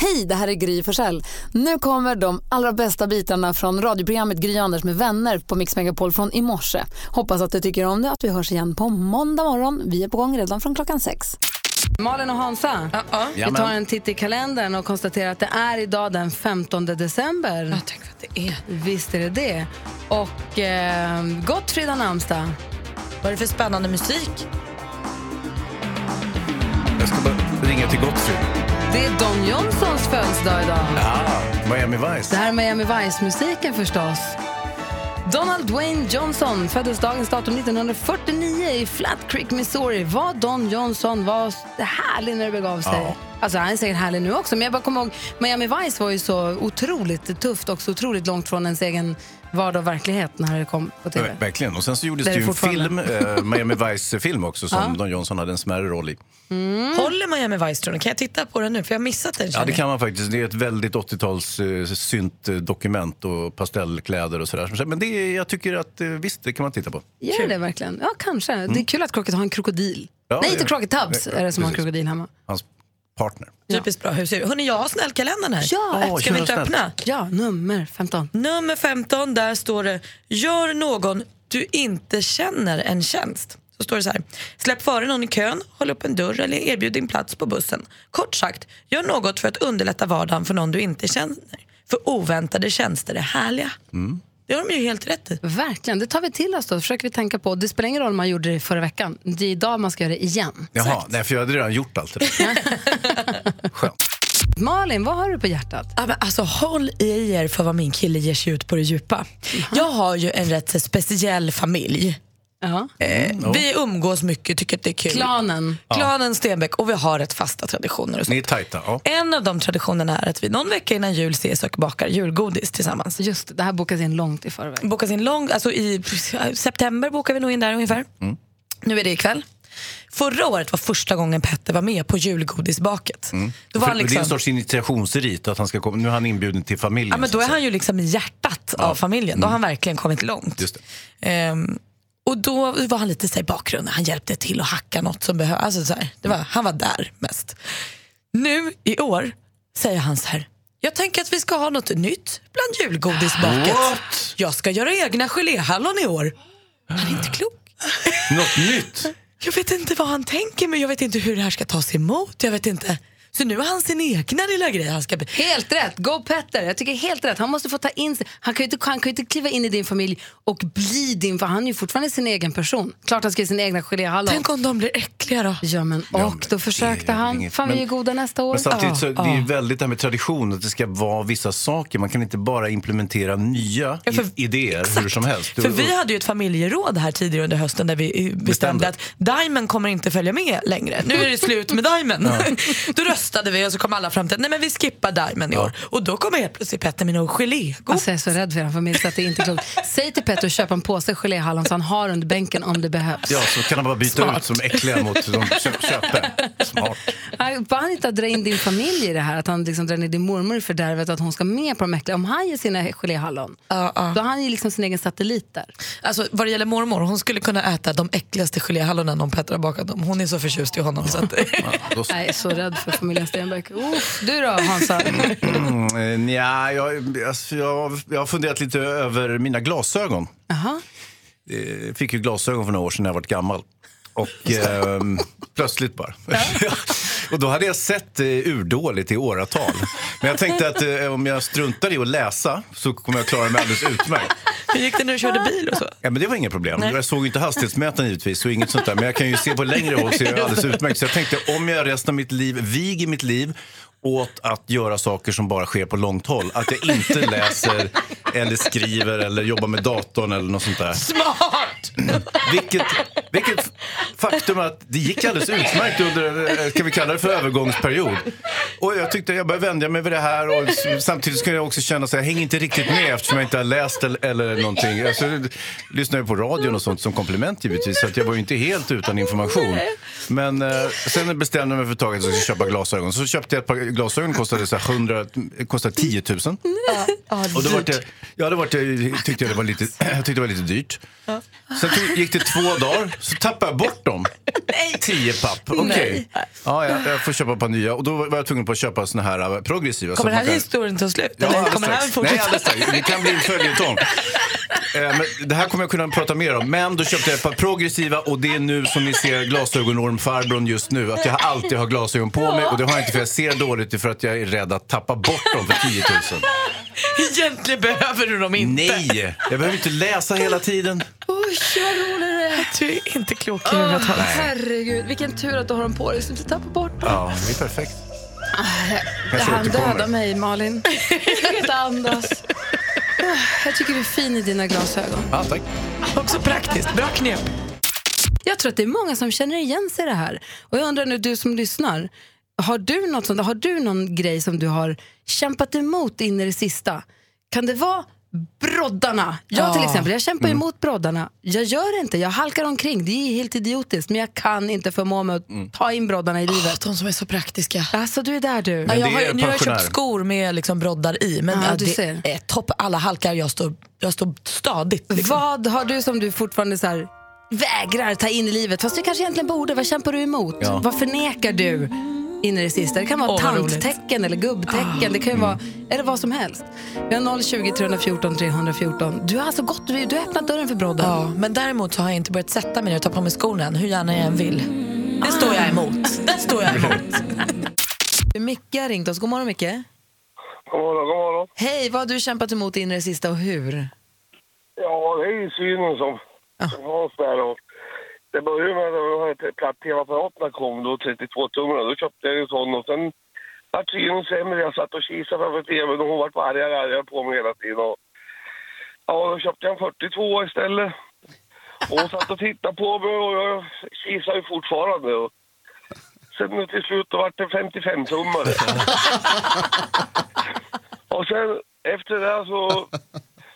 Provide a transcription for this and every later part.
Hej, det här är Gry Forssell. Nu kommer de allra bästa bitarna från radioprogrammet Gry Anders med vänner på Mix Megapol från i morse. Hoppas att du tycker om det att vi hörs igen på måndag morgon. Vi är på gång redan från klockan sex. Malin och Hansa, vi tar en titt i kalendern och konstaterar att det är idag den 15 december. Ja, tänk vad det är. Visst är det det. Och eh, Gottfrid har namnsdag. Vad är det för spännande musik? Jag ska bara ringa till Gottfrid. Det är Don Johnsons födelsedag idag. Ah, Miami Vice. Det här är Miami Vice-musiken förstås. Donald Dwayne Johnson föddes dagens datum 1949 i Flat Creek, Missouri. Var Don Johnson var härlig när det begav sig. Ja. Alltså han är säkert härlig nu också, men jag bara kommer ihåg Miami Vice var ju så otroligt tufft och så otroligt långt från ens egen vardag och verklighet när det kom på tv. Ja, Verkligen. Och sen så gjordes Det ju en film, eh, Miami Vice-film också, som Don Johnson hade en smärre roll i. Mm. Håller Miami Vice tror ni? Kan jag titta på den nu? För jag har missat den. Ja, det kan man faktiskt. Det är ett väldigt 80-tals eh, synt-dokument och pastellkläder och sådär. Men det är, jag tycker att eh, visst, det kan man titta på. Gör det verkligen? Ja, kanske. Det är kul att Crockett har en krokodil. Ja, Nej, ja. inte Crockett Tubbs Ja, är det som har en precis. krokodil hemma. Hans partner. Typiskt bra husdjur. Hörni, jag har snällkalendern här. Ja, Åh, Ska vi inte snällt. öppna? Ja, nummer 15. Nummer 15, där står det Gör någon du inte känner en tjänst. Så står det så här. Släpp före någon i kön, håll upp en dörr eller erbjud din plats på bussen. Kort sagt, gör något för att underlätta vardagen för någon du inte känner. För oväntade tjänster är härliga. Det har de ju helt rätt i. Verkligen, det tar vi till oss då. försöker vi tänka på. Det spelar ingen roll om man gjorde det förra veckan. Det är idag man ska göra det igen. Jaha, nej, för jag hade redan gjort allt det där. Skönt. Malin, vad har du på hjärtat? Ja, men alltså, håll i er för vad min kille ger sig ut på det djupa. Jag har ju en rätt speciell familj. Ja. Eh, Vi umgås mycket, tycker att det är kul. Klanen. Klanen Stenbeck och vi har rätt fasta traditioner. Och. Ni är tajta. Ja. En av de traditionerna är att vi någon vecka innan jul ses och bakar julgodis tillsammans. Just det, här bokas in långt i förväg. Bokas in långt, alltså i september bokar vi nog in där ungefär. Nu är det ikväll. Förra året var första gången Petter var med på julgodisbaket. Då var För, han Det är en liksom, sorts initiationsrit att han ska komma. Nu är han inbjuden till familjen. ja, men då är han ju liksom i hjärtat av familjen. Då har han verkligen kommit långt. Just det. Ehm, och då var han lite så i bakgrunden, han hjälpte till att hacka något som behövdes. Alltså så här, det var, han var där mest. Nu i år säger han så här, jag tänker att vi ska ha något nytt bland julgodisbaket. What? Jag ska göra egna geléhallon i år. Han är inte klok. Något nytt? Jag vet inte vad han tänker men jag vet inte hur det här ska tas emot. Jag vet inte. Så nu har han sin egna lilla grej han ska... Helt rätt! Go Petter! Jag tycker helt rätt. Han måste få ta in sig. Han kan ju inte, han kan ju inte kliva in i din familj och bli din, för han är ju fortfarande sin egen person. Klart han ska göra sin egna geléhallon. Tänk om de blir äckliga då. Ja, men, Ja, och men då försökte han. inget- Fan, vi är goda nästa år. Men samtidigt så Ja, det är ju ja. väldigt det här med tradition, att det ska vara vissa saker. Man kan inte bara implementera nya Ja, för- idéer hur som helst. För vi hade ju ett familjeråd här tidigare under hösten där vi eh, bestämde, Bestämde. att Diamond kommer inte följa med längre. Nu är det slut med Diamond. då röstade vi och så kom alla fram till att nej men vi skippar Diamond i år. Och då kommer helt plötsligt Petter med någon gelégodis. Alltså, jag är så rädd för er familj så att det är inte klokt. Säg till Petter att köpa en påse geléhallon så han har under bänken om det behövs. Ja, så kan han bara byta Smart. ut som äckliga mot de kö- köper. Smart. Bara han inte att dra in din familj i det här, att han liksom drar ner din mormor i fördärvet och att hon ska med på de äckliga. Om han ger sina geléhallon, Ja, ja. då har han ju liksom sin egen satellit där. Alltså, vad det gäller mormor, hon skulle kunna äta de äckligaste geléhallonen om Petter har bakat dem. Hon är så förtjust i honom. Så att. Jag är så rädd för familjen Stenbeck. Uff, du då Hansa? Mm, eh, nja, jag, alltså, jag, jag har funderat lite över mina glasögon. Jaha. Jag fick ju glasögon för några år sedan när jag var gammal. Och ehm, plötsligt bara. och då hade jag sett eh, urdåligt i åratal. Men jag tänkte att eh, om jag struntar i att läsa så kommer jag klara mig alldeles utmärkt. hur gick det när du körde bil och så? Ja, men det var inget problem. Nej. Jag såg ju inte hastighetsmätaren givetvis, så inget sånt där. Men jag kan ju se på längre håll så är det alldeles utmärkt. Så jag tänkte, om jag resten av mitt liv, viger mitt liv åt att göra saker som bara sker på långt håll. Att jag inte läser eller skriver eller jobbar med datorn eller något sånt där. Smart! Vilket Vilket faktum att det gick alldeles utmärkt under, eh, ska vi kalla det för övergångsperiod. Och jag tyckte jag började vänja mig vid det här och samtidigt skulle jag också känna att jag hänger inte riktigt med eftersom jag inte har läst eller, eller någonting. Alltså, jag lyssnar ju på radion och sånt som komplement givetvis så att jag var ju inte helt utan information. Men eh, sen bestämde jag mig för att jag skulle köpa glasögon. Så köpte jag ett par glasögon, kostade så här 100, kostade 10 000. Och då var det, ja, det var det, tyckte jag det var lite, jag tyckte det var lite dyrt. Sen tog, gick det två dagar, så tappade jag bort dem. Tio papp, okej. Ja, jag, jag får köpa ett par nya. Och då var jag tvungen på att köpa såna här äh, progressiva. Kommer den här kan- historien ta slut? Ja, eller kommer den här fortsätta? Nej, alldeles strax. Det kan bli en följetong. Eh, men det här kommer jag kunna prata mer om. Men då köpte jag ett par progressiva och det är nu som ni ser glasögonormfarbrorn just nu. Att jag alltid har glasögon på mig och det har jag inte för jag ser dåligt det är för att jag är rädd att tappa bort dem för 10 000. Egentligen behöver du dem inte. Nej, jag behöver inte läsa hela tiden. Usch, vad rolig du är. Du är inte klok i huvudet. Åh, herregud, vilken tur att du har dem på dig så du inte tappar bort dem. Ja, det är perfekt. Här återkommer. dödar mig, Malin. Jag kan inte andas. Ah, Jag tycker du är fin i dina glasögon. Ja, tack. Också praktiskt. Bra knep. Jag tror att det är många som känner igen sig i det här. Och jag undrar nu, du som lyssnar, har du, något sånt, har du någon grej som du har kämpat emot in i det sista? Kan det vara broddarna? Jag till exempel, jag kämpar emot broddarna. Jag gör det inte, jag halkar omkring. Det är helt idiotiskt, men jag kan inte förmå mig att ta in broddarna i livet. De som är så praktiska. Alltså du är där du. Ja, Men jag det har, är nu har jag pensionär. köpt skor med liksom broddar i, men Ja, ja, du det ser. är topp. Alla halkar, jag står, jag står stadigt. Liksom. Vad har du som du fortfarande så här, vägrar ta in i livet, fast du kanske egentligen borde? Vad kämpar du emot? Ja. Vad förnekar du in i det sista? Det kan vara roligt. tanttecken eller gubbtecken. Det kan ju vara eller vad som helst. Vi har 020 314 314. Du har alltså gått, du, har öppnat dörren för brodden. Ja, men däremot så har jag inte börjat sätta mig ner och ta på mig skorna än, hur gärna jag än vill. Det står jag emot. Det står jag emot. Micke har ringt oss. God morgon Micke. God morgon, god morgon. Hej, vad har du kämpat emot in i det sista och hur? Ja, det är ju synen som, som Hans där. Och det började med att platt-tv-apparaterna kom, då 32 tummar. Då köpte jag en sån och sen vart synen sämre. Jag satt och kisade framför tvn och hon vart argare och argare på mig hela tiden. Och, ja, då köpte jag en 42 istället. Och hon satt och tittade på mig och jag kisade ju fortfarande. Och sen till slut då vart det 55 tummare. och sen efter det så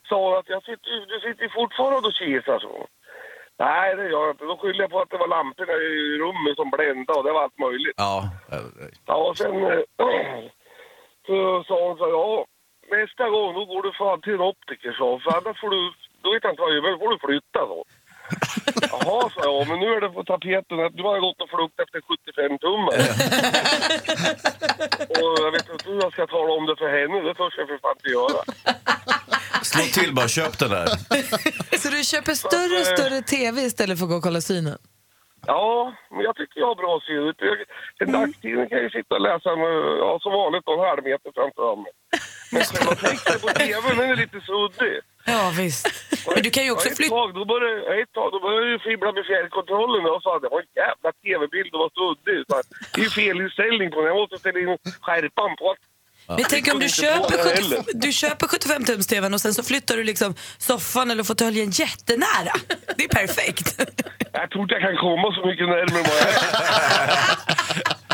sa hon att jag sitter, du sitter fortfarande och kisar, så. Nej, det gör jag inte. Då skyller jag på att det var lamporna i rummet som bländade och det var allt möjligt. Ja, Ja, och sen så sa hon så här, ja, nästa gång då går du fan till en optiker, så. För annars får du, då vet jag inte vad jag gör, då får du flytta, så. Jaha, sa jag, men nu är det på tapeten att du har gått och flugit efter 75 tummar. och jag vet inte hur jag ska tala om det för henne, det törs jag för fan inte göra. slå till bara, köp den där. Så du köper större och större tv istället för att gå och kolla synen? Ja, men jag tycker jag har bra syn. En dagstidning kan jag ju sitta och läsa med, ja, som vanligt en halv meter framför mig. Men själva texten på tvn den är lite suddig. Ja, visst. Men du kan ju också ett flytta... tag, då började, ett tag då började jag ju fibbla med fjärrkontrollen och sa att det var en jävla tv-bild och var suddig. Att Det är ju felinställning på den. Jag måste ställa in skärpan på. Men tänk om du köper, det 70, heller. du köper 75 tums tvn och sen så flyttar du liksom soffan eller fåtöljen jättenära. Det är perfekt. Jag tror inte jag kan komma så mycket närmare vad jag är.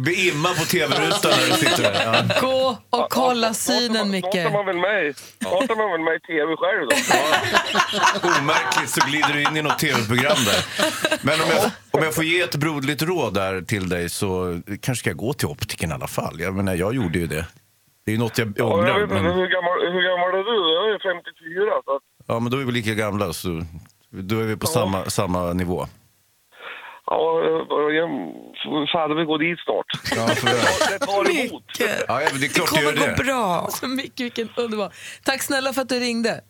Det blir imma på tv-rutan när du sitter där. Ja. Gå och kolla synen, Micke. Snart är man väl med, snart är man väl med i tv själv då. Omärkligt så glider du in i något tv-program där. Men om jag, om jag får ge ett broderligt råd där till dig så kanske ska jag gå till optiken i alla fall. Jag menar, jag gjorde ju det. Det är ju något jag Ja, jag ångrar. vet inte, Men, hur, gammal, hur gammal är du? Jag är 54. Så att, ja, men då är vi lika gamla, så då är vi på samma, samma nivå. Ja, jag fan, vi går dit snart. Ja, för, Det tar emot. Mycket. ja, det är Det klart det kommer gör gå det. bra. Så Micke, vilken underbar. Tack snälla för att du ringde.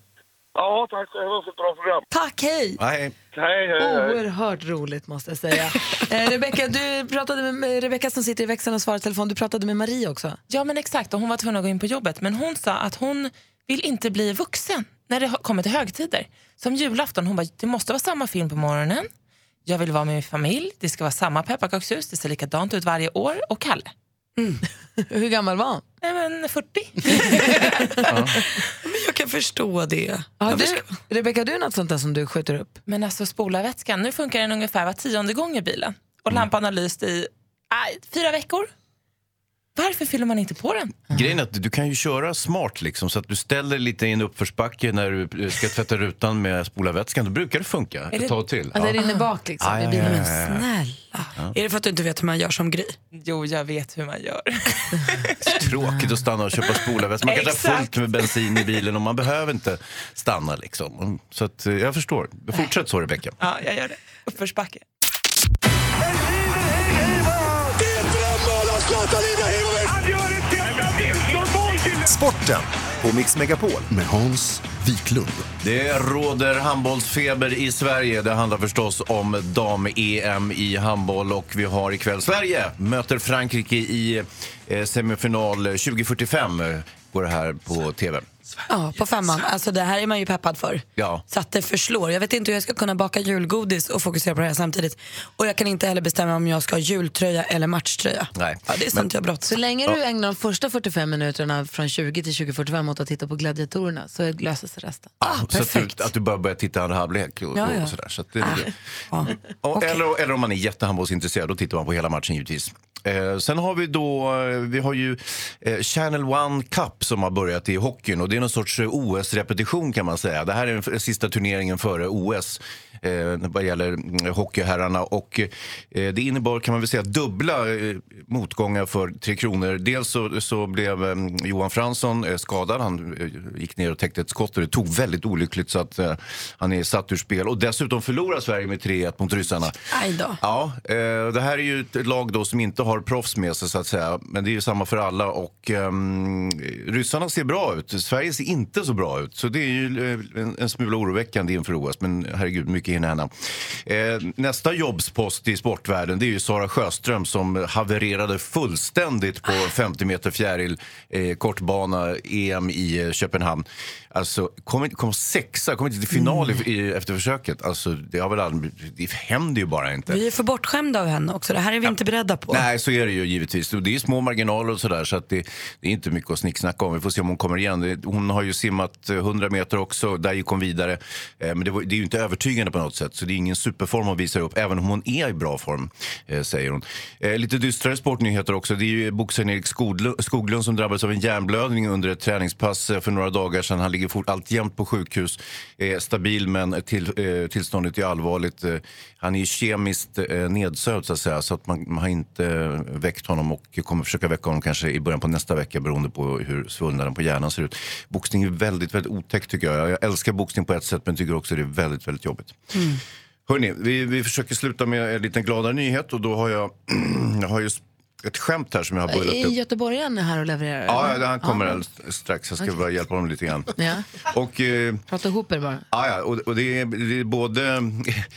Ja, tack själva för ett bra program. Tack, hej! Hej, hej, hej. Oerhört roligt måste jag säga. eh, Rebecka, du pratade med Rebecka som sitter i växeln och svarar telefon. Du pratade med Marie också. Ja men exakt, och hon var tvungen att gå in på jobbet. Men hon sa att hon vill inte bli vuxen när det kommer till högtider. Som julafton, hon bara, det måste vara samma film på morgonen. Jag vill vara med min familj, det ska vara samma pepparkakshus, det ser likadant ut varje år. Och Kalle, Hur gammal var han? nej men 40. kan förstå det. Har Jag du. Rebecka, har du något sånt där som du skjuter upp? Men alltså spolarvätskan, nu funkar den ungefär var tionde gång i bilen. Och lampan har lyst i aj, fyra veckor. Varför fyller man inte på den? Grejen är att du kan ju köra smart liksom, så att du ställer lite i en uppförsbacke när du ska tvätta rutan med spolarvätskan. Då brukar det funka det- ett tag till. Ja. Det rinner bak liksom Ja, i ja, bilen. ja, ja. Snälla. Är det för att du inte vet hur man gör som Gry? Jo, jag vet hur man gör. Tråkigt att stanna och köpa spolarvätska. Man kanske har fullt med bensin i bilen och man behöver inte stanna. Liksom. Så att, eh, jag förstår. Fortsätt så, Rebecka. Ja, jag gör det. Uppförsbacke. Sporten på Mix Megapol med Hans Wiklund. Det råder handbollsfeber i Sverige. Det handlar förstås om dam-EM i handboll och vi har ikväll Sverige möter Frankrike i eh, semifinal 2045. eh, Går det här på tv. Ja, på femman. Alltså det här är man ju peppad för. Ja. Så att det förslår. Jag vet inte hur jag ska kunna baka julgodis och fokusera på det här samtidigt. Och jag kan inte heller bestämma om jag ska ha jultröja eller matchtröja. Nej. Ja, det är sånt jag brottas Så länge du ägnar de första 45 minuterna från 20 till 2045 åt att titta på gladiatorerna så löser sig resten. Ah, så att du, perfekt. att du bara börjar titta andra halvlek och, Ja, ja. och sådär. Så att det, det. Ja. Och, Okej. eller, eller om man är jättehandbollsintresserad, då tittar man på hela matchen givetvis. Eh, sen har vi då, eh, vi har ju eh, Channel One Cup som har börjat i hockeyn och det är någon sorts eh, OS-repetition kan man säga. Det här är den sista turneringen före OS eh, vad gäller mm, hockeyherrarna och eh, det innebar kan man väl säga dubbla eh, motgångar för Tre Kronor. Dels så, så blev eh, Johan Fransson skadad, han gick ner och täckte ett skott och det tog väldigt olyckligt så att han är satt ur spel och dessutom förlorar Sverige med 3-1 mot ryssarna. Aj då. Ja, det här är ju ett lag då som inte har proffs med sig så att säga. Men det är ju samma för alla och ehm, ryssarna ser bra ut. Sverige ser inte så bra ut. Så det är ju eh, en, en smula oroväckande inför OS. Men herregud, mycket hinner hända. Eh, nästa jobbspost i sportvärlden det är ju Sara Sjöström som havererade fullständigt på 50 meter fjäril eh, kortbana EM i eh, Köpenhamn. Alltså, kom, kom sexa, kom inte till final i, i, efter försöket. Alltså, det, har väl aldrig, det händer ju bara inte. Vi är för bortskämda av henne också. Det här är vi inte beredda på. Nej, så är det ju givetvis. Det är små marginaler och sådär så att det, det är inte mycket att snicksnacka om. Vi får se om hon kommer igen. Hon har ju simmat eh, 100 meter också, där gick hon vidare. Eh, Men det, var, det är ju inte övertygande på något sätt, så det är ingen superform hon visar upp, även om hon är i bra form, eh, säger hon. Eh, Lite dystrare sportnyheter också. Det är ju boxaren Erik Skoglund, Skoglund som drabbades av en hjärnblödning under ett träningspass eh, för några dagar sedan. Han ligger fort, alltjämt på sjukhus, är stabil men till, eh, tillståndet är allvarligt. Eh, Han är kemiskt eh, nedsövd så att säga, så att man, man har inte eh, väckt honom och kommer försöka väcka honom kanske i början på nästa vecka beroende på hur svullnaden på hjärnan ser ut. Boxning är väldigt, väldigt otäckt tycker jag. Jag älskar boxning på ett sätt men tycker också det är väldigt, väldigt jobbigt. Hörrni, vi, vi försöker sluta med en liten gladare nyhet och då har jag, jag har ju ett skämt här som jag har bullat Är upp. göteborgaren här och levererar? Ja, eller? han kommer Ja. strax. Jag ska bara hjälpa honom lite grann. Ja. Och, eh, Prata ihop er bara. ja, ja, och, och det, är, det är både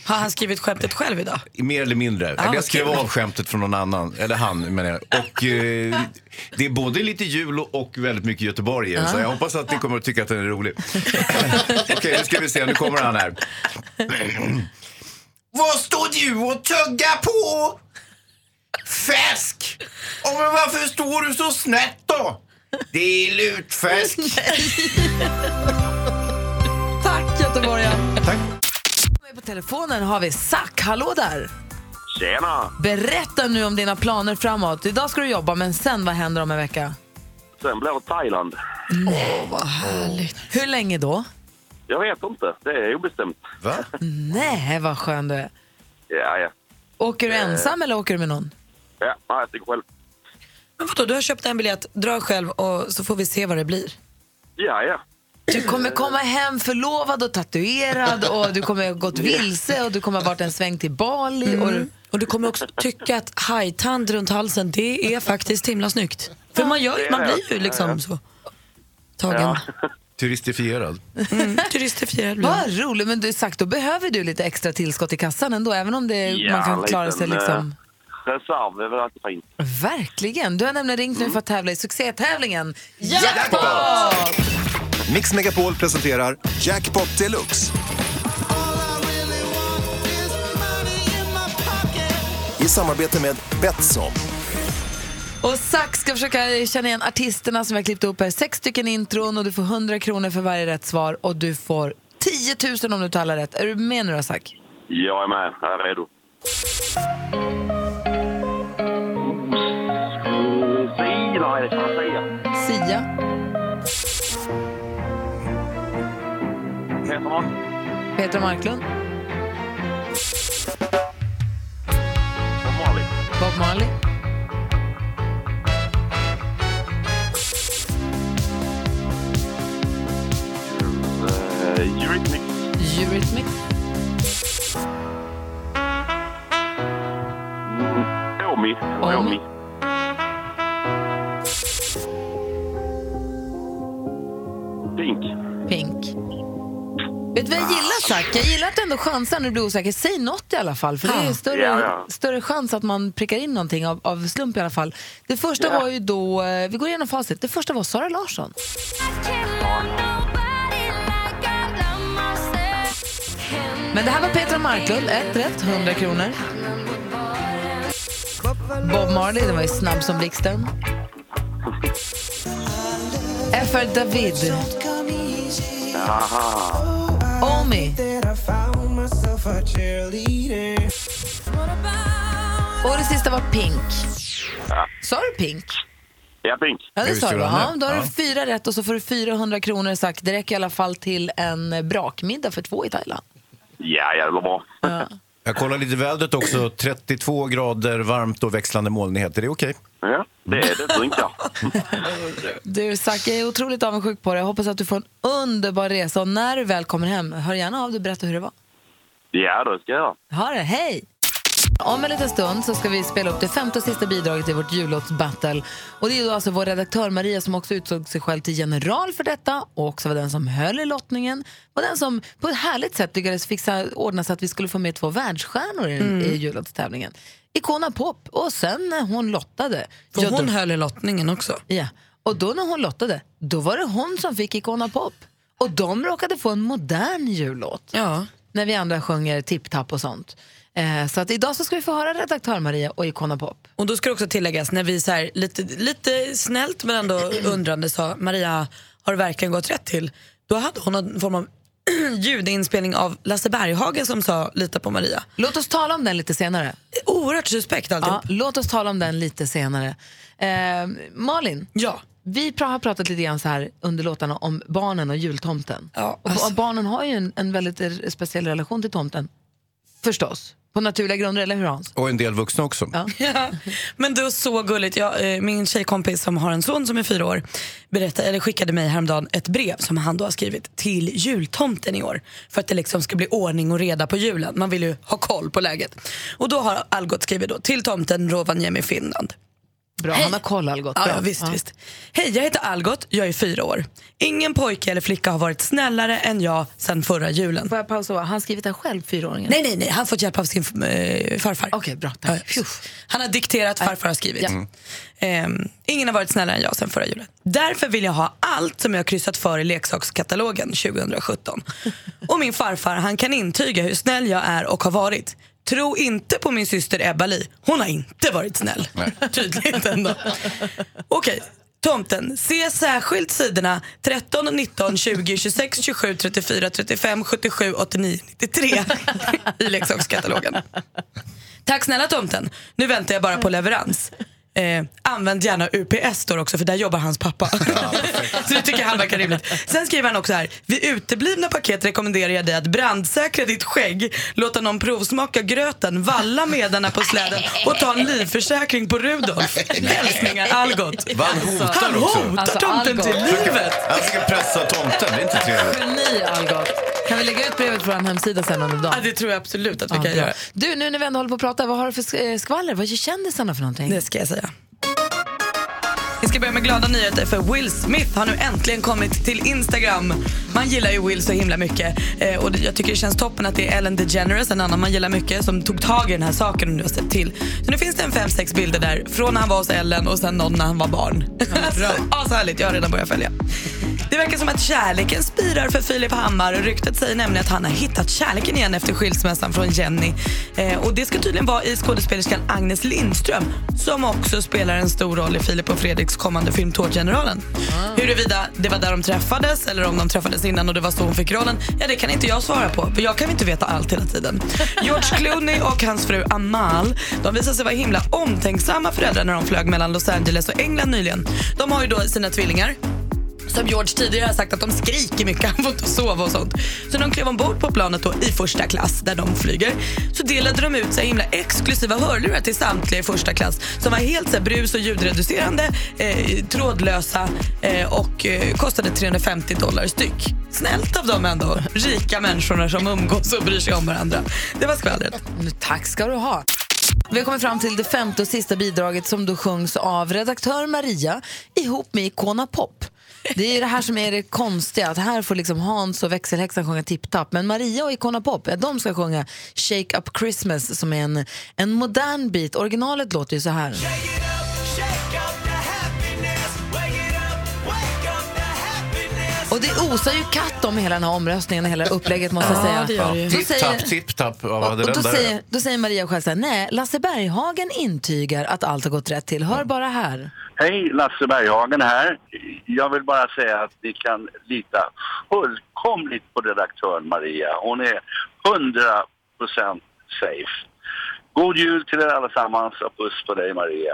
Har han skrivit skämtet själv idag? mer eller mindre. Eller okej. jag skrev av skämtet från någon annan. Eller han menar jag. Och eh, det är både lite jul och- väldigt mycket Göteborg den, Så jag hoppas att ni kommer att tycka att den är rolig. Okej, nu ska vi se. Nu kommer han här. Vad står du och tuggar på? Fäsk! Ja, men varför står du så snett då? Det är lutfäsk. Tack göteborgaren. Tack. På telefonen har vi Zack. Hallå där. Tjena! Berätta nu om dina planer framåt. Idag ska du jobba, men sen vad händer om en vecka? Sen blir det Thailand. Hur länge då? Jag vet inte. Det är obestämt. Va? Nej, vad skön du är. Ja, ja. Åker du ensam eller åker du med någon? Ja, jag tycker själv. Men vadå, du har köpt en biljett, dra själv och så får vi se vad det blir. Ja, ja. Du kommer komma hem förlovad och tatuerad och du kommer ha gått vilse och du kommer ha varit en sväng till Bali. Och... Och du kommer också tycka att hajtand runt halsen, det är faktiskt himla snyggt. För man, gör, man blir ju liksom så tagen. Turistifierad. Mm, turistifierad. Vad roligt, men du sagt då behöver du lite extra tillskott i kassan ändå, även om det, Ja, man kan klara liten, sig liksom. Reserv är väl alltid fint. Verkligen. Du har nämligen ringt nu för att tävla i succétävlingen Jackpot! Mix Megapol presenterar Jackpot Deluxe. I samarbete med Betsson. Och Zack ska försöka känna igen artisterna som jag klippt upp här. Sex stycken intron och du får 100 kronor för varje rätt svar och du får 10 000 om du tar alla rätt. Är du med nu då, Zack? Jag är med. Jag är redo. Sia, säga. Sia, Peter Mark. Petra Marklund, Bob Marley. Bob Marley, Uh, Eurythmics. Eurythmics, Omi. Omi. Omi. Gillar, Zack? Jag gillar att du ändå chansar när du blir osäker. Säg något i alla fall, för det är större, Ja, ja. större chans att man prickar in någonting av, av slump i alla fall. Det första Ja. var ju då, eh, vi går igenom facit, det första var Sara Larsson. Men det här var Petra Marklund, ett rätt, 100 kronor. Bob Marley, den var ju snabb som blixten. FR David, Aha. Omi. Och det sista var Pink. Ja. Sa du Pink? Ja, Pink. Ja, det sa du. Ja, då har Ja. du fyra rätt och så får du 400 kronor sagt. Det räcker i alla fall till en brakmiddag för två i Thailand. Ja, ja, var bra. Jag kollar lite vädret också. 32 grader varmt och växlande molnighet. Är det okej? Ja, det är det. Drinkar. Du, Zack, jag är otroligt avundsjuk på dig. Jag hoppas att du får en underbar resa. Och när du väl kommer hem, hör gärna av dig och berätta hur det var. Ja, det ska jag göra. Ha det, hej! Om en liten stund så ska vi spela upp det femte och sista bidraget i vårt jullåtsbattle. Och det är då alltså vår redaktör Maria som också utsåg sig själv till general för detta och också var den som höll i lottningen. Och den som på ett härligt sätt lyckades fixa, ordna så att vi skulle få med två världsstjärnor i, Mm. i jullåtstävlingen. Icona Pop och sen när hon lottade. För ja, hon då, höll i lottningen också. ja, och då när hon lottade, då var det hon som fick Icona Pop. Och de råkade få en modern jullåt Ja. när vi andra sjunger tipp-tapp och sånt. Eh, så att idag så ska vi få höra redaktör Maria och Icona Pop. Och då ska det också tilläggas när vi så här, lite, lite snällt men ändå undrande sa Maria, har det verkligen gått rätt till? Då hade hon någon form av ljudinspelning av Lasse Berghagen som sa lita på Maria. Låt oss tala om den lite senare. Oerhört suspekt alltihop. Ja, låt oss tala om den lite senare. Eh, Malin, Ja. vi har pratat lite grann så här under låtarna om barnen och jultomten. Ja, och alltså. ba- barnen har ju en, en väldigt speciell relation till tomten. Förstås. På naturliga grunder, eller hur Hans? Och en del vuxna också. Ja. Ja, men det var så gulligt. Jag, eh, min tjejkompis som har en son som är fyra år berättade, eller skickade mig häromdagen ett brev som han då har skrivit till jultomten i år. För att det liksom ska bli ordning och reda på julen. Man vill ju ha koll på läget. Och då har Algot skrivit då till tomten Rovaniemi, Finland. Bra, Hej. han har koll Algot. Ja, Bra. ja, visst, visst. Hej, jag heter Algot, jag är fyra år. Ingen pojke eller flicka har varit snällare än jag sedan förra julen. Får jag pausa? Har han skrivit det själv, fyraåringen? Nej, nej, nej, han har fått hjälp av sin eh, farfar. Okej, bra. Ja, Tack. ja. Han har dikterat, farfar har skrivit. Ja. Ehm, ingen har varit snällare än jag sen förra julen. Därför vill jag ha allt som jag har kryssat för i leksakskatalogen 2017. Och min farfar han kan intyga hur snäll jag är och har varit. Tro inte på min syster Ebba Li. Hon har inte varit snäll. Tydligt ändå. Okej. Tomten, se särskilt sidorna 13, 19, 20, 26, 27, 34, 35, 77, 89, 93 i leksakskatalogen. Tack snälla tomten. Nu väntar jag bara på leverans. Eh, använd gärna UPS står också för där jobbar hans pappa. så det tycker han verkar rimligt. Sen skriver han också här. Vid uteblivna paket rekommenderar jag dig att brandsäkra ditt skägg, låta någon provsmaka gröten, valla medarna på släden och ta en livförsäkring på Rudolf. Hälsningar Algot. Han hotar Han också. hotar Alltså, tomten till Algot. livet. Han ska pressa tomten, det är inte trevligt. Geni Algot. Kan vi lägga ut brevet på vår hemsida sen under Ja, dagen? det tror jag absolut att vi Ja, kan bra. göra. Du, nu när vi ändå håller på att prata, vad har du för eh, skvaller? Vad gör kändisarna för någonting? Det ska jag säga. Vi ska börja med glada nyheter för Will Smith har nu äntligen kommit till Instagram. Man gillar ju Will så himla mycket eh, och jag tycker det känns toppen att det är Ellen DeGeneres, en annan man gillar mycket, som tog tag i den här saken och nu har sett till. Så nu finns det en fem, sex bilder där från när han var hos Ellen och sen någon när han var barn. Ja, så härligt, jag har redan börjat följa. Det verkar som att kärleken spirar för Filip Hammar. Ryktet säger nämligen att han har hittat kärleken igen efter skilsmässan från Jenny. Eh, och det ska tydligen vara i skådespelerskan Agnes Lindström som också spelar en stor roll i Filip och Fredriks kommande film Tårtgeneralen. Huruvida det var där de träffades eller om de träffades innan och det var så hon fick rollen, ja det kan inte jag svara på för jag kan inte veta allt hela tiden. George Clooney och hans fru Amal, de visade sig vara himla omtänksamma föräldrar när de flög mellan Los Angeles och England nyligen. De har ju då sina tvillingar som George tidigare har sagt att de skriker mycket, han får inte sova och sånt. Så när de klev ombord på planet då i första klass där de flyger så delade de ut så himla exklusiva hörlurar till samtliga i första klass som var helt så brus och ljudreducerande, eh, trådlösa eh, och eh, kostade 350 dollar styck. Snällt av dem ändå, rika människorna som umgås och bryr sig om varandra. Det var skvallret. Tack ska du ha. Vi har kommit fram till det femte och sista bidraget som då sjungs av redaktör Maria ihop med Icona Pop. Det är det här som är det konstiga, att här får liksom Hans och växelhäxan sjunga tipp-tapp, men Maria och Icona Pop, ja, de ska sjunga Shake Up Christmas som är en, en modern bit. Originalet låter ju så här. Och det osar ju katt om hela den här omröstningen och hela upplägget måste jag säga. Ja, Då Tipp-tapp, säger- tipp-tapp. Vad hade och den då, där? säger, då säger Maria själv så här, nej, Lasse Berghagen intygar att allt har gått rätt till. Hör bara här. Hej, Lasse Berghagen här. Jag vill bara säga att ni kan lita fullkomligt på redaktören Maria. Hon är 100% safe. God jul till er allesammans och puss på dig Maria.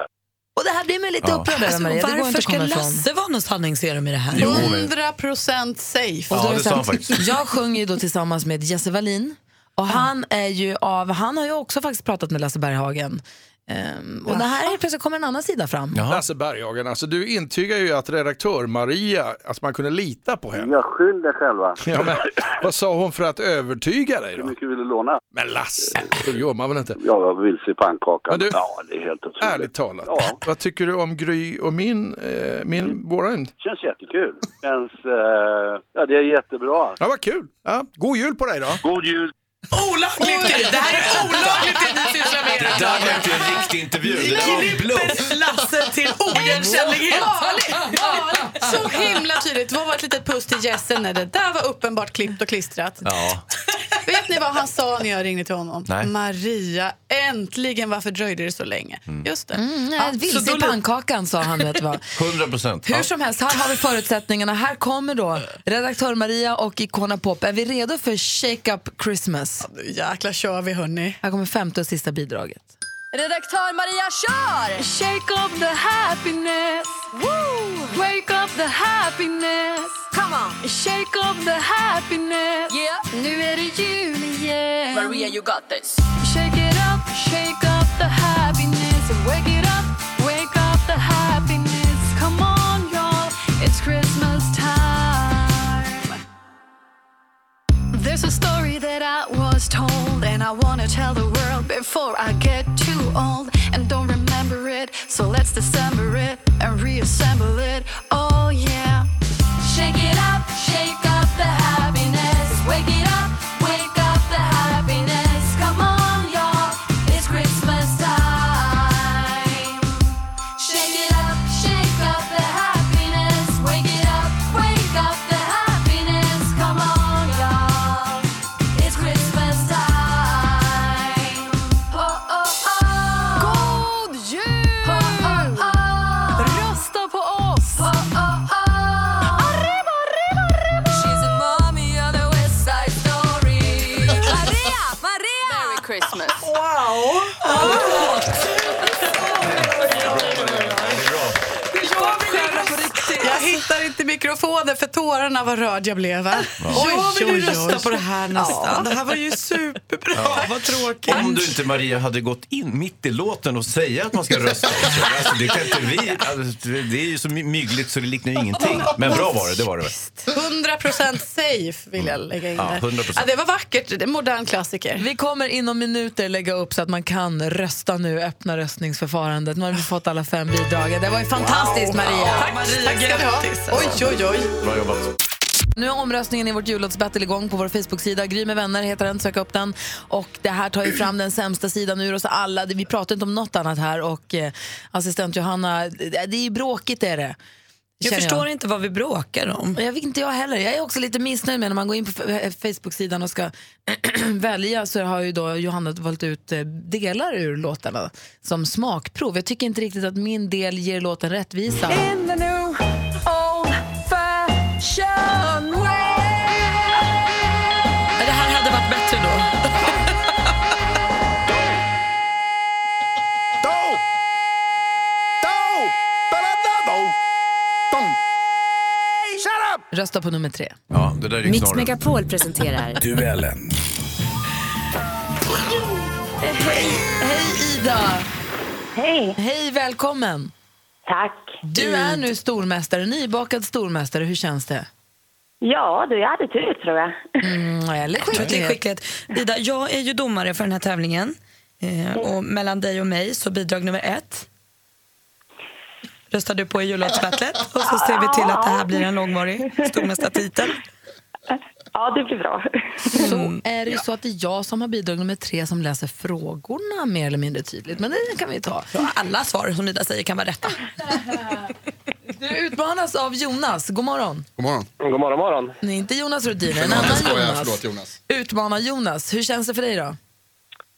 Och det här blir mig lite Ja. upprörd Alltså, Maria. Det varför ska. Lasse vara någon sanningsserum i det här? 100 procent safe. Och då är det så här, Jag sjunger ju då tillsammans med Jesse Wallin. Och han är ju av, han har ju också faktiskt pratat med Lasse Berghagen. Ehm, och det här är plötsligt kommer en annan sida fram. Lasse Berghagen, alltså du intygar ju att redaktör Maria, att man kunde lita på henne. Jag skyll dig själva. Ja, men, vad sa hon för att övertyga dig Hur då? mycket vill du låna? Men Lasse, så gör man väl inte? Ja, jag vill se pannkakan. Men du- Ja, det är helt otroligt. Ärligt talat, vad tycker du om Gry och min, eh, min våran? Känns jättekul. Känns, eh, ja det är jättebra. Ja, vad kul. Ja, god jul på dig då. God jul. Olagligt! Det här är olagligt det ni sysslar med Det där var inte en riktig intervju, det där var en bluff. Klipper Lasse till oigenkännlighet. Så himla tydligt. Vad var ett litet puss till Jesse när det där var uppenbart klippt och klistrat. Ja. Vet ni vad han sa när jag ringde till honom? Nej. Maria, äntligen, varför dröjde det så länge? Just det. Mm, Ja, vilse då i pannkakan sa han. Vet du vad. 100 procent. Hur som helst, här har vi förutsättningarna. Här kommer då redaktör Maria och Icona Pop. Är vi redo för Shake Up Christmas? Nu jäklar kör vi hörni. Här kommer femte och sista bidraget. Redaktör Maria, kör! Shake up the happiness. Woo! Wake up the happiness. Come on! Shake up the happiness. Yeah. Nu är det jul igen. Maria, you got this. Shake it up, shake up the happiness. Wake it up, wake up the happiness. Come on, y'all. It's Christmas There's a story that I was told, and I wanna tell the world before I get too old and don't remember it. So let's dissemble it and reassemble it. Oh, yeah. Shake it up, Wow! Mikrofonen för tårarna vad rörd jag blev. Va? Jag vill ju rösta på det här nästan. Det här var ju superbra. Ja. Vad tråkigt. Om du inte Maria hade gått in mitt i låten och säga att man ska rösta också. Alltså, det, kan inte vi, alltså, det är ju så my- mygligt så det liknar ju ingenting. Men bra var det, det var det väl. 100% safe vill jag lägga in Ja, där. 100%. Ja, det var vackert, det är en modern klassiker. Vi kommer inom minuter lägga upp så att man kan rösta nu, öppna röstningsförfarandet. Nu har vi fått alla fem bidrag. Det var ju fantastiskt Maria. Tack, Maria, tack ska ni ha. grattis. Oj, oj, oj. Bra jobbat. Nu är omröstningen i vårt jullåtsbattle igång på vår Facebook-sida. Gry med vänner heter den, sök upp den. Och det här tar ju fram den sämsta sidan ur oss alla. Vi pratar inte om något annat här och eh, assistent Johanna, det det är bråkigt är det. Jag förstår inte vad vi bråkar om. Jag vet inte jag heller. Jag är också lite missnöjd med när man går in på F- Facebook-sidan och ska välja så har ju då Johanna valt ut eh, delar ur låtarna som smakprov. Jag tycker inte riktigt att min del ger låten rättvisa. In the new Rösta på nummer tre. Ja, det där är Mix knorren. Megapol presenterar... Duellen. Hej, hej Ida! Hej! Hej, välkommen! Tack. Du är nu stormästare, nybakad stormästare. Hur känns det? Ja, du, jag hade tur tror jag. Mm, eller är skicklighet. Ida, jag är ju domare för den här tävlingen. Eh, och mellan dig och mig så bidrag nummer ett röstar du på i jullåtsbattlet och så ser vi till att det här blir en långvarig stormästartitel. Ja, det blir bra. Så är det ju så att det är jag som har bidrag nummer tre som läser frågorna mer eller mindre tydligt. Men det kan vi ta. Alla svar som Ida säger kan vara rätta. Du utmanas av Jonas. God morgon. God morgon. God morgon, morgon. Nej, inte Jonas Rhodiner, en annan. Jonas. Förlåt, Jonas. Utmana Jonas. Hur känns det för dig då?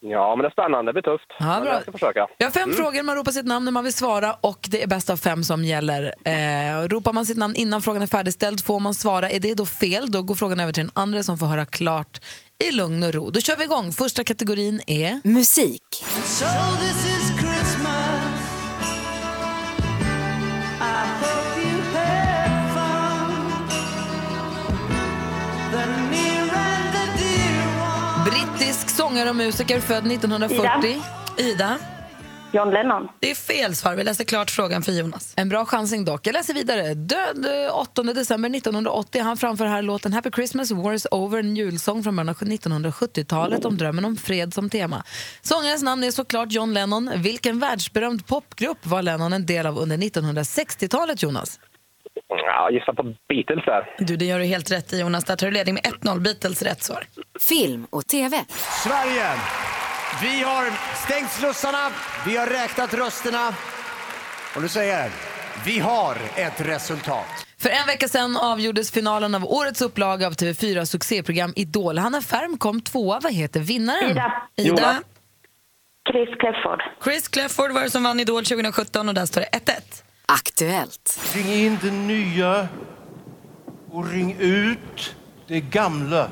Ja, men det är spännande. Det blir tufft. Ja, bra. Jag ska försöka. Jag har fem Mm. frågor, man ropar sitt namn när man vill svara och det är bäst av fem som gäller. Eh, ropar man sitt namn innan frågan är färdigställd får man svara. Är det då fel, då går frågan över till den andra som får höra klart i lugn och ro. Då kör vi igång. Första kategorin är musik. So this sångare och musiker född 1940. Ida. John Lennon. Det är fel svar. Vi läser klart frågan för Jonas. En bra chansning dock. Jag läser vidare. Död eh, 8 december 1980. Han framför här låten Happy Christmas, War is over, en julsång från början av 1970-talet om drömmen om fred som tema. Sångarens namn är såklart John Lennon. Vilken världsberömd popgrupp var Lennon en del av under 1960-talet, Jonas? Ja, gissa på Beatles där. Du, det gör du helt rätt i Jonas. Där tar du ledning med 1-0. Beatles rätt svar. Film och TV. Sverige, vi har stängt slussarna, vi har räknat rösterna och nu säger jag, vi har ett resultat. För en vecka sedan avgjordes finalen av årets upplaga av TV4 succéprogram Idol. Hanna Färm kom tvåa. Vad heter vinnaren? Ida. Ida. Chris Clefford. Chris Clefford var det som vann Idol 2017 och där står det 1-1. Aktuellt. Ring in det nya och ring ut det gamla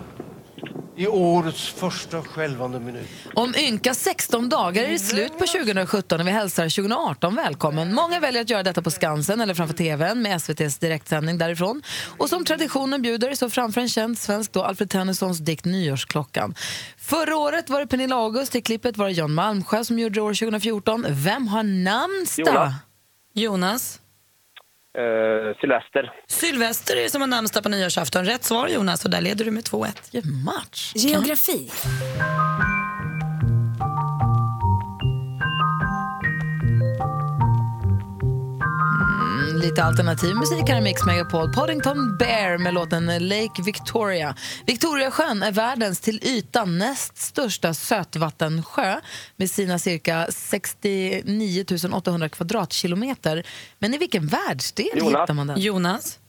i årets första skälvande minut. Om ynka 16 dagar är det slut på 2017 och vi hälsar 2018 välkommen. Många väljer att göra detta på Skansen eller framför TVn med SVTs direktsändning därifrån. Och som traditionen bjuder så framför en känd svensk då Alfred Tennysons dikt Nyårsklockan. Förra året var det Pernilla August, i klippet var det John Malmsjö som gjorde det år 2014. Vem har namnsdag? Jonas. Uh, Sylvester. Sylvester är som har namnsdag på nyårsafton. Rätt svar Jonas och där leder du med 2-1. match. Geografi. Mm, lite alternativ musik här i Mix Megapol. Poddington Bear med låten Lake Victoria. Victoriasjön är världens till ytan näst största sötvattensjö med sina cirka 69 800 kvadratkilometer. Men i vilken världsdel Jonas. hittar man den? Jonas.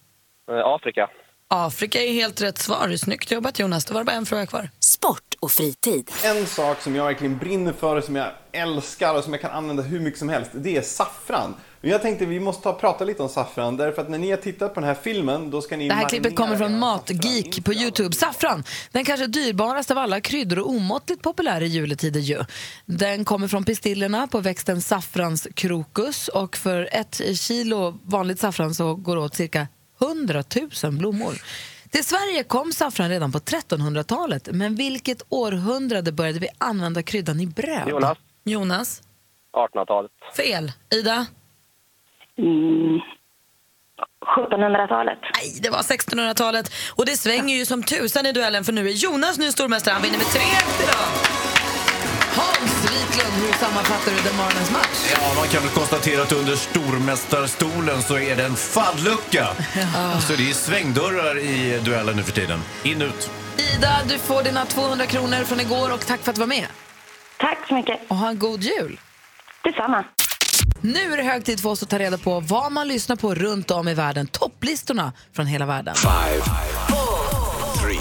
Eh, Afrika. Afrika är helt rätt svar. Snyggt jobbat Jonas. Då var det bara en fråga kvar. Sport och fritid. En sak som jag verkligen brinner för, som jag älskar och som jag kan använda hur mycket som helst, det är saffran. Men jag tänkte vi måste ta, prata lite om saffran, därför att när ni har tittat på den här filmen, då ska ni Det här klippet kommer från Matgeek på Youtube. Saffran, den kanske dyrbaraste av alla kryddor och omåttligt populär i juletider ju. Den kommer från pistillerna på växten saffranskrokus och för ett kilo vanligt saffran så går det åt cirka 100 000 blommor. Till Sverige kom saffran redan på 1300-talet, men vilket århundrade började vi använda kryddan i bröd? Jonas. Jonas. 1800-talet. Fel. Ida. Mm. 1700-talet. Nej, det var 1600-talet. Och det svänger ju som tusan i duellen för nu är Jonas ny stormästare. Han vinner med 3 idag. Hans Wiklund, hur sammanfattar du den morgonens match? Ja, man kan väl konstatera att under stormästarstolen så är det en fallucka. Så det är svängdörrar i duellen nu för tiden. In ut. Ida, du får dina 200 kronor från igår och tack för att du var med. Tack så mycket. Och ha en god jul. Detsamma. Nu är det hög tid för oss att ta reda på vad man lyssnar på runt om i världen. Topplistorna från hela världen. Five, three,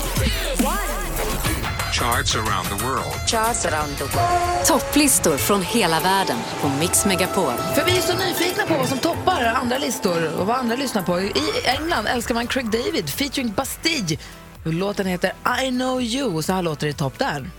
Charts around the world. Charts around the world. Topplistor från hela världen på Mix Megapol. För vi är så nyfikna på vad som toppar andra listor och vad andra lyssnar på. I England älskar man Craig David featuring Bastille. Låten heter I know you och så här låter det i topp där.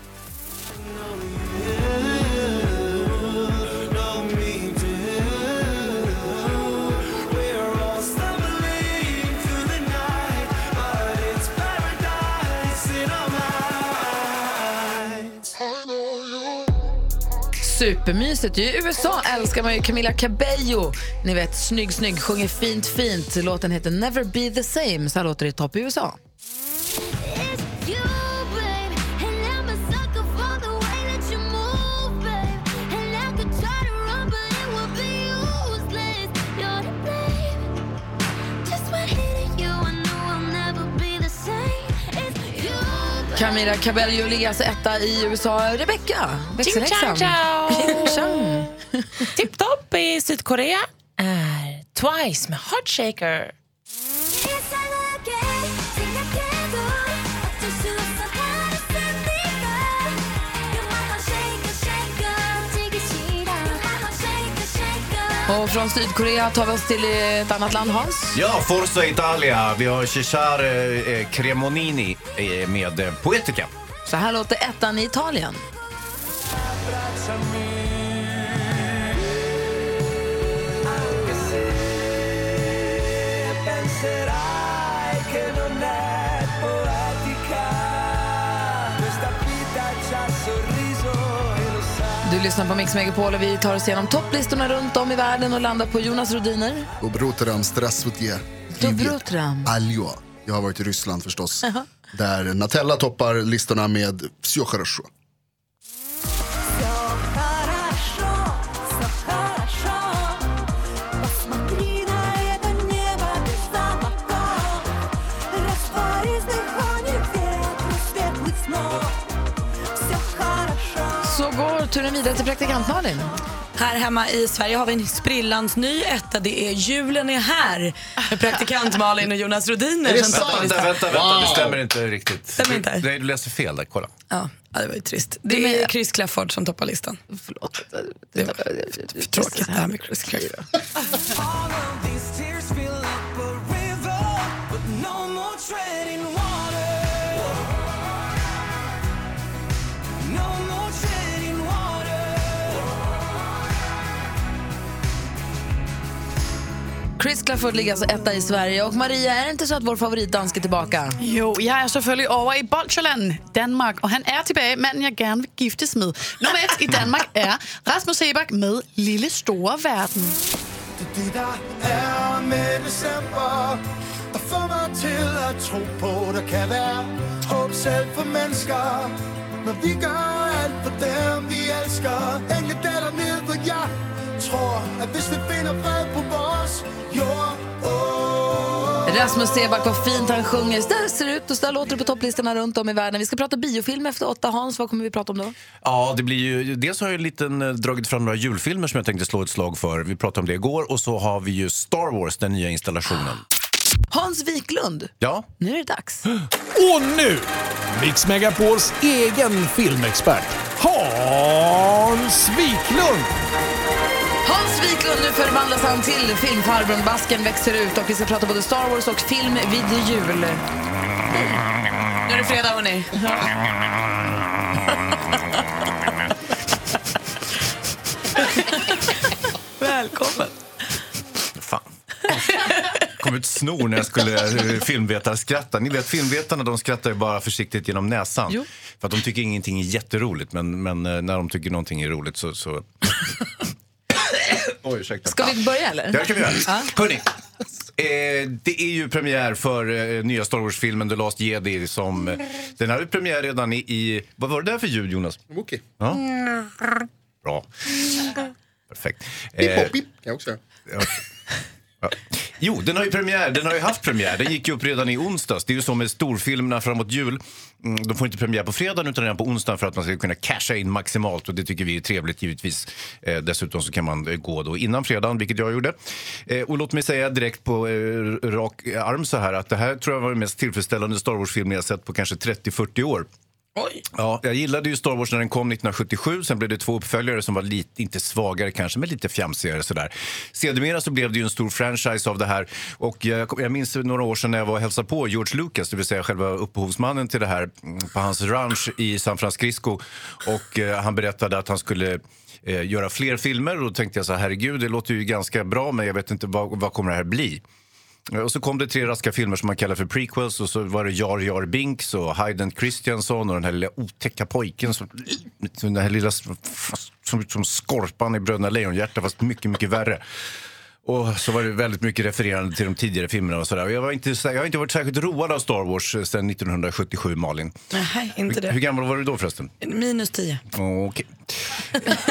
Supermysigt. I USA älskar man ju Camila Cabello. Ni vet, snygg, snygg, sjunger fint, fint. Låten heter Never be the same. Så här låter det i topp i USA. Camila Cabello alltså etta i USA. Rebecca, växelhäxan. Ching. Tipptopp i Sydkorea är Twice med Heartshaker. Och från Sydkorea tar vi oss till ett annat land, Hans. Ja, Forza Italia. Vi har Cesare eh, Cremonini eh, med eh, Poetica. Så här låter ettan i Italien. Du lyssnar på Mix Megapol och vi tar oss igenom topplistorna runt om i världen och landar på Jonas Rodiner. Добрутram, здравствуйте. Dobrutram. Aljo. Jag har varit i Ryssland förstås. Där Natella toppar listorna med Все хорошо. Så går turen vidare till praktikant Malin. Här hemma i Sverige har vi en sprillans ny etta. Det är Julen är här med praktikant Malin och Jonas Rodiner. som toppar Vänta, listan. vänta, vänta. Det stämmer inte riktigt. Stämmer inte? Du, du läser fel där. Kolla. Ja, ja, det var ju trist. Det är Chris Clafford som toppar listan. Förlåt. Det var för tråkigt det här med Chris Clafford. Chris Clafford ligger alltså etta i Sverige. Och Maria, är det inte så att vår favoritdansk är tillbaka? Jo, jeg er selvfølgelig over i Bolsjeland, Danmark, og han er tilbage, manden jeg gerne vil giftes med. Nummer et i Danmark er Rasmus Sebak med Lille Store Verden. Det der er med december Der får mig til at tro på Der kan være håb selv for mennesker Når vi gør alt for dem vi elsker Engle datter ned hvor jeg tror At hvis vi finder fred på vores jord oh, Rasmus Seback, vad fint han sjunger. Så där ser det ut och så där låter det på topplistorna runt om i världen. Vi ska prata biofilm efter åtta. Hans, vad kommer vi prata om då? Ja, det blir ju, dels har jag en liten, eh, dragit fram några julfilmer som jag tänkte slå ett slag för. Vi pratade om det igår. Och så har vi ju Star Wars, den nya installationen. Hans Wiklund, Ja, nu är det dags. Och nu, Mix Megapols egen filmexpert, Hans Wiklund! Hans Wiklund, nu förvandlas han till filmfarbrorn. Basken växer ut och vi ska prata både Star Wars och film vid jul. Nu är det fredag hörni. Välkommen. Kom ut snor när jag skulle eh, filmvetarskratta. Ni vet filmvetarna de skrattar ju bara försiktigt genom näsan. Jo. För att de tycker ingenting är jätteroligt men, men eh, när de tycker någonting är roligt så... så... Oj, ursäkta. Ska vi börja eller? Ja, det kan vi göra. Ja. Hörrni, eh, det är ju premiär för eh, nya Star Wars-filmen The Last Jedi. Som, eh, den hade premiär redan i, i... Vad var det där för ljud, Jonas? Wookie. Ja, bra. Perfekt. Pip, Eh, pop, pip kan jag också. Ja. Jo, den har ju premiär. Den har ju haft premiär. Den gick ju upp redan i onsdags. Det är ju så med storfilmerna framåt jul. Mm, de får inte premiär på fredagen utan redan på onsdagen för att man ska kunna casha in maximalt och det tycker vi är trevligt givetvis. Eh, dessutom så kan man eh, gå då innan fredagen, vilket jag gjorde. Eh, och låt mig säga direkt på eh, rak arm så här att det här tror jag var den mest tillfredsställande Star Wars-film jag sett på kanske 30-40 år. Oj. Ja, jag gillade ju Star Wars när den kom 1977. Sen blev det två uppföljare som var lite, inte svagare kanske, men lite fjamsigare. Sådär. Sedermera så blev det ju en stor franchise av det här. Och jag, jag minns några år sedan när jag var och hälsade på George Lucas, det vill säga själva upphovsmannen till det här, mm, på hans ranch i San Francisco. Och eh, han berättade att han skulle eh, göra fler filmer. Och då tänkte jag så här, herregud, det låter ju ganska bra, men jag vet inte vad, vad kommer det här bli? Eh, och så kom det tre raska filmer som man kallar för prequels och så var det Jar Jar Binks och Hayden Christensen och den här lilla otäcka pojken som, den här lilla som, som, som Skorpan i Bröderna Lejonhjärta fast mycket, mycket värre. Och så var det väldigt mycket refererande till de tidigare filmerna och sådär. Jag, var inte, jag har inte varit särskilt road av Star Wars eh, sedan 1977, Malin. Nej, inte det. Hur gammal var du då förresten? Minus 10. Okej.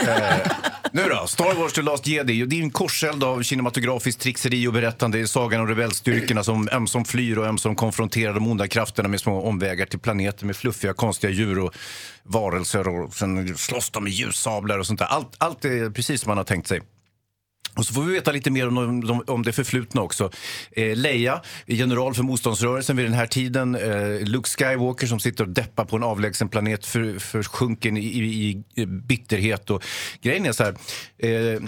eh, nu då, Star Wars The Last Jedi. Det är en korseld av kinematografiskt trixeri och berättande. Det är sagan om rebellstyrkorna som ömsom flyr och ömsom konfronterar de onda krafterna med små omvägar till planeter med fluffiga, konstiga djur och varelser. Och sen slåss de med ljussablar och sånt där. Allt, allt är precis som man har tänkt sig. Och så får vi veta lite mer om, om, det förflutna också. Eh, Leia, general för motståndsrörelsen vid den här tiden. Eh, Luke Skywalker som sitter och deppar på en avlägsen planet för, försjunken i, i, i bitterhet. Och grejen är så här, eh,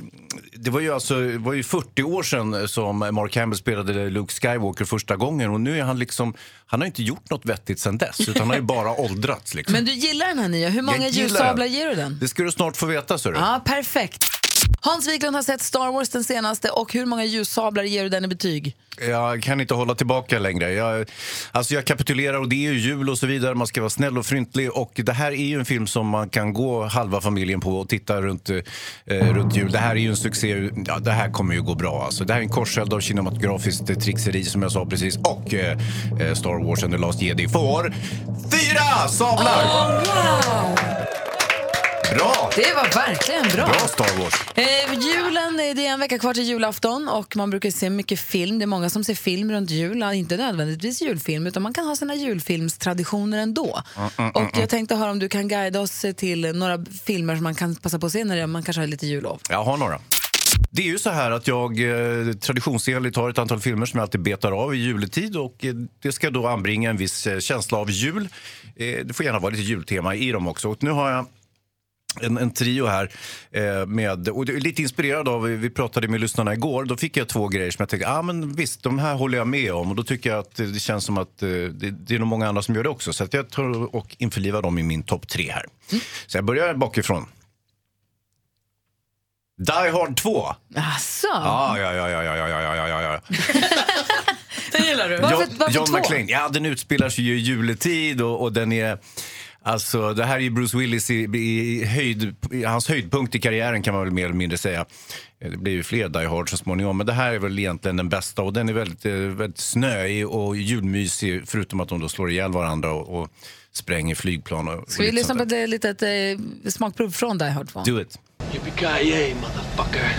det var ju alltså var ju 40 år sedan som Mark Hamill spelade Luke Skywalker första gången och nu är han liksom, han har inte gjort något vettigt sedan dess utan han har ju bara åldrats. Liksom. Men du gillar den här nya. Hur många ljussablar ger du den? Det ska du snart få veta. Så Ja, perfekt. Hans Wiklund har sett Star Wars den senaste och hur många ljussablar ger du den i betyg? Jag kan inte hålla tillbaka längre. Jag, alltså jag kapitulerar och det är ju jul och så vidare. Man ska vara snäll och fryntlig. Och det här är ju en film som man kan gå halva familjen på och titta runt, eh, runt jul. Det här är ju en succé. Ja, det här kommer ju gå bra. Alltså. Det här är en korseld av kinematografiskt trixeri som jag sa precis. Och eh, eh, Star Wars and the Last Jedi får fyra sablar! Bra! Det var verkligen bra. Bra Star Wars. Eh, julen, eh, det är en vecka kvar till julafton och man brukar se mycket film. Det är många som ser film runt jul, inte nödvändigtvis julfilm utan man kan ha sina julfilmstraditioner ändå. Mm, Och jag tänkte höra om du kan guida oss till några filmer som man kan passa på att se när man kanske har lite jullov. Jag har några. Det är ju så här att jag eh, traditionsenligt har ett antal filmer som jag alltid betar av i juletid och eh, det ska då anbringa en viss eh, känsla av jul. Eh, det får gärna vara lite jultema i dem också. Och nu har jag en, en trio här. Eh, med, och det är lite inspirerad av, vi pratade med lyssnarna igår, då fick jag två grejer som jag tänkte, ah, men visst, de här håller jag med om. Och då tycker jag att det känns som att eh, det, det är nog många andra som gör det också. Så att jag tar och införlivar dem i min topp tre här. Så jag börjar bakifrån. Die Hard 2. Asså? Ja, ja, ja, ja, ja, ja, ja, ja, ja, ja. Den gillar du. Varför- John, varför John? McClane. Ja, den utspelar sig ju i juletid och, och den är... Alltså, det här är ju Bruce Willis i, i, höjd, i hans höjdpunkt i karriären kan man väl mer eller mindre säga. Eh, Det blir ju fler Die Hard så småningom, men det här är väl egentligen den bästa och den är väldigt, eh, väldigt snöig och julmysig förutom att de då slår ihjäl varandra och, och spränger flygplan. Och, och Ska vi lite lyssna på ett litet eh, smakprov från Die Hard 2? Do it. Yippee-ki-yay, motherfucker.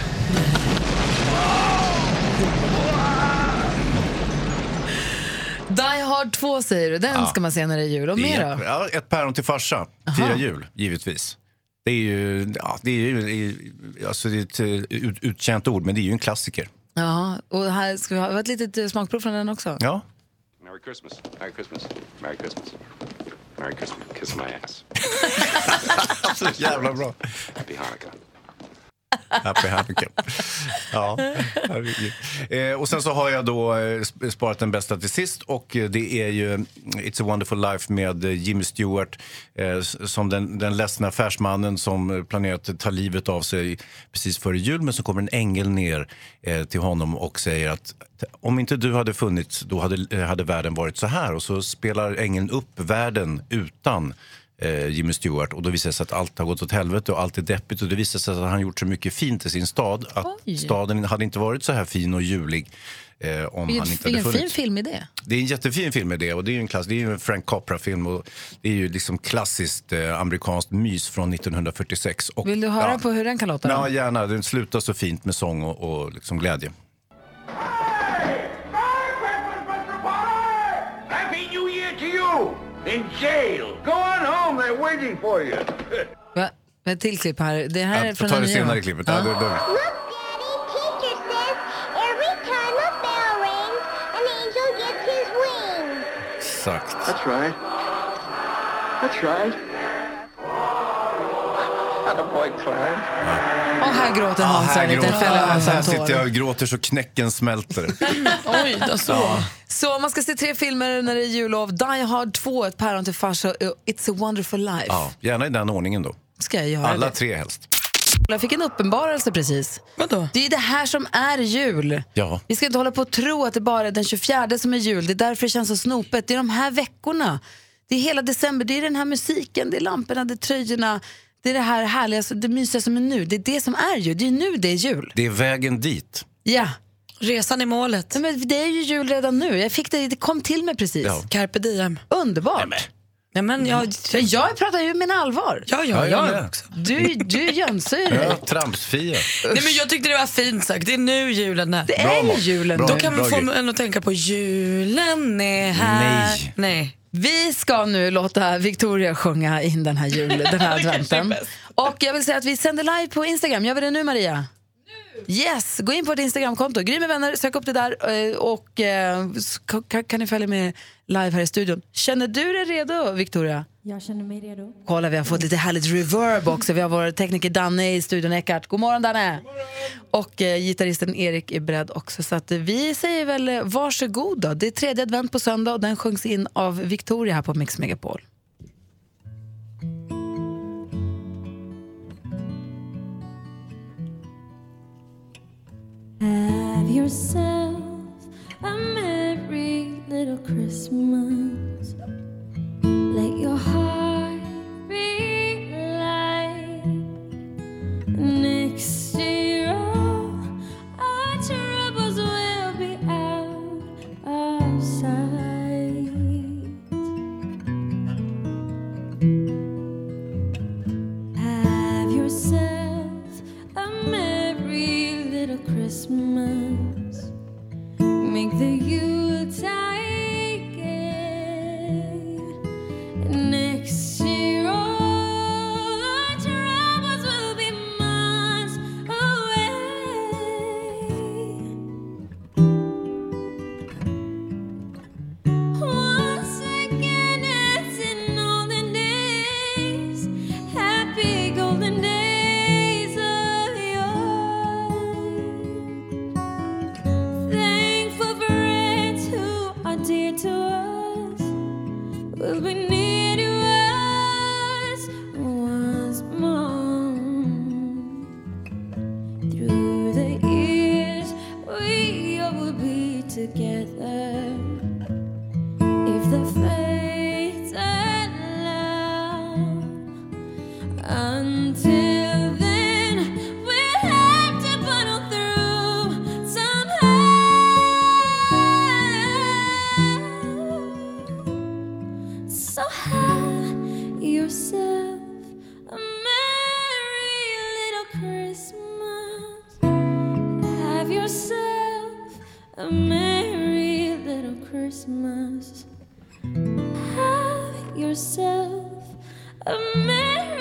Hard 2 säger du, den Ja. ska man se när det är jul. Och mer då? Ja, ett päron till farsa. Fira jul, givetvis. Det är ju, ja, det är ju alltså det är ett eh, ut, utkänt ord, men det är ju en klassiker. Ja, och här ska vi ha ett litet eh, smakprov från den också. Ja. Merry Christmas. Merry Christmas. Merry Christmas. Merry Christmas. Kiss my ass. Så jävla bra. Happy Hanukkah. Happy Hanukkah. Ja, eh, och sen så har jag då eh, sparat den bästa till sist och eh, det är ju eh, It's a wonderful life med Jimmy Stewart eh, som den, den ledsna affärsmannen som planerar planerat att ta livet av sig precis före jul men så kommer en ängel ner eh, till honom och säger att om inte du hade funnits då hade, hade världen varit så här och så spelar ängeln upp världen utan eh, Jimmy Stewart och då visar det sig att allt har gått åt helvete och allt är deppigt och det visar sig att han gjort så mycket fint i sin stad att Oj. staden hade inte varit så här fin och julig eh, om han Vilken, inte hade vilken funnits. fin film är det? Det är en jättefin film med det och det är en, klass, det är en Frank Capra-film och det är ju liksom klassiskt eh, amerikanskt mys från 1946. Och, Vill du höra ja, på hur den kan låta? Ja, gärna. Den slutar så fint med sång och, och liksom glädje. In jail! Go on home, they're waiting for you. Va? Ett till klipp här. Det här är Jag från tar den det nya. senare klippet. Ja. Ja. då- då- Teacher says every time a bell rings, an angel gets his wings. Exakt. That's right. That's right. Attaboy, Clarence. Och här gråter Hans här, en liten gråter, fälla här sitter jag och gråter så knäcken smälter. Oj, då så. Så man ska se tre filmer när det är jullov. Die Hard 2, Ett päron till farsa och It's a wonderful life. Ja, gärna i den ordningen då. Ska jag göra Alla det? tre helst. Jag fick en uppenbarelse precis. Vadå? Det är det här som är jul. Ja. Vi ska inte hålla på och tro att det bara är den 24 som är jul. Det är därför det känns så snopet. Det är de här veckorna. Det är hela december. Det är den här musiken, det är lamporna, det är tröjorna. Det är det här härliga, det mysiga som är nu. Det är det som är jul. Det är nu det är jul. Det är vägen dit. Ja. Resan i målet. Nej, men det är ju jul redan nu. Jag fick det, det kom till mig precis. Ja. Carpe diem. Underbart. Ja, men jag, Men jag pratar ju med allvar. ja, Ja, ja, jag jag också. Du, du jönsar ju dig. Ja, Tramsfia. Nej, men jag tyckte det var fint sagt. Det är nu julen är. Det Bra, är ju julen Bra. Då kan man Bra få grej. en att tänka på julen är här. Nej. Nej. Vi ska nu låta Victoria sjunga in den här julen, den här adventen. Och jag vill säga att vi sänder live på Instagram. Gör vi det nu Maria? Yes, gå in på vårt Instagramkonto, Gry med vänner, sök upp det där eh, och eh, kan, kan ni följa med live här i studion. Känner du dig redo Victoria? Jag känner mig redo. Kolla, vi har fått lite härligt reverb också. Vi har vår tekniker Danne i studion, Eckart. God morgon Danne! Och eh, gitarristen Erik är beredd också. Så att, eh, vi säger väl eh, varsågod då. Det är tredje advent på söndag och den sjungs in av Victoria här på Mix Megapol. Have yourself a merry little Christmas. Let your heart be light. Next year, So have yourself a merry little Christmas. Have yourself a merry little Christmas. Have yourself a merry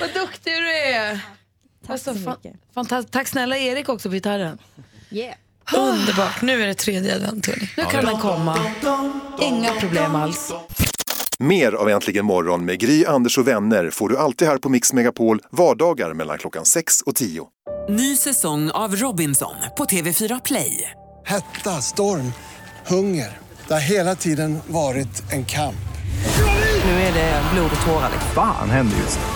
Vad duktig du är. Tack så mycket. Fantastiskt. Tack snälla Erik också på gitarren. Yeah. Underbart. Nu är det tredje advent. Nu kan den komma. Inga problem alls. Mer av Äntligen morgon med Gry, Anders och vänner får du alltid här på Mix Megapol vardagar mellan klockan 6 och 10. Ny säsong av Robinson på TV4 Play. Hetta, storm, hunger. Det har hela tiden varit en kamp. Nu är det blod och tårar. Fan händer just nu.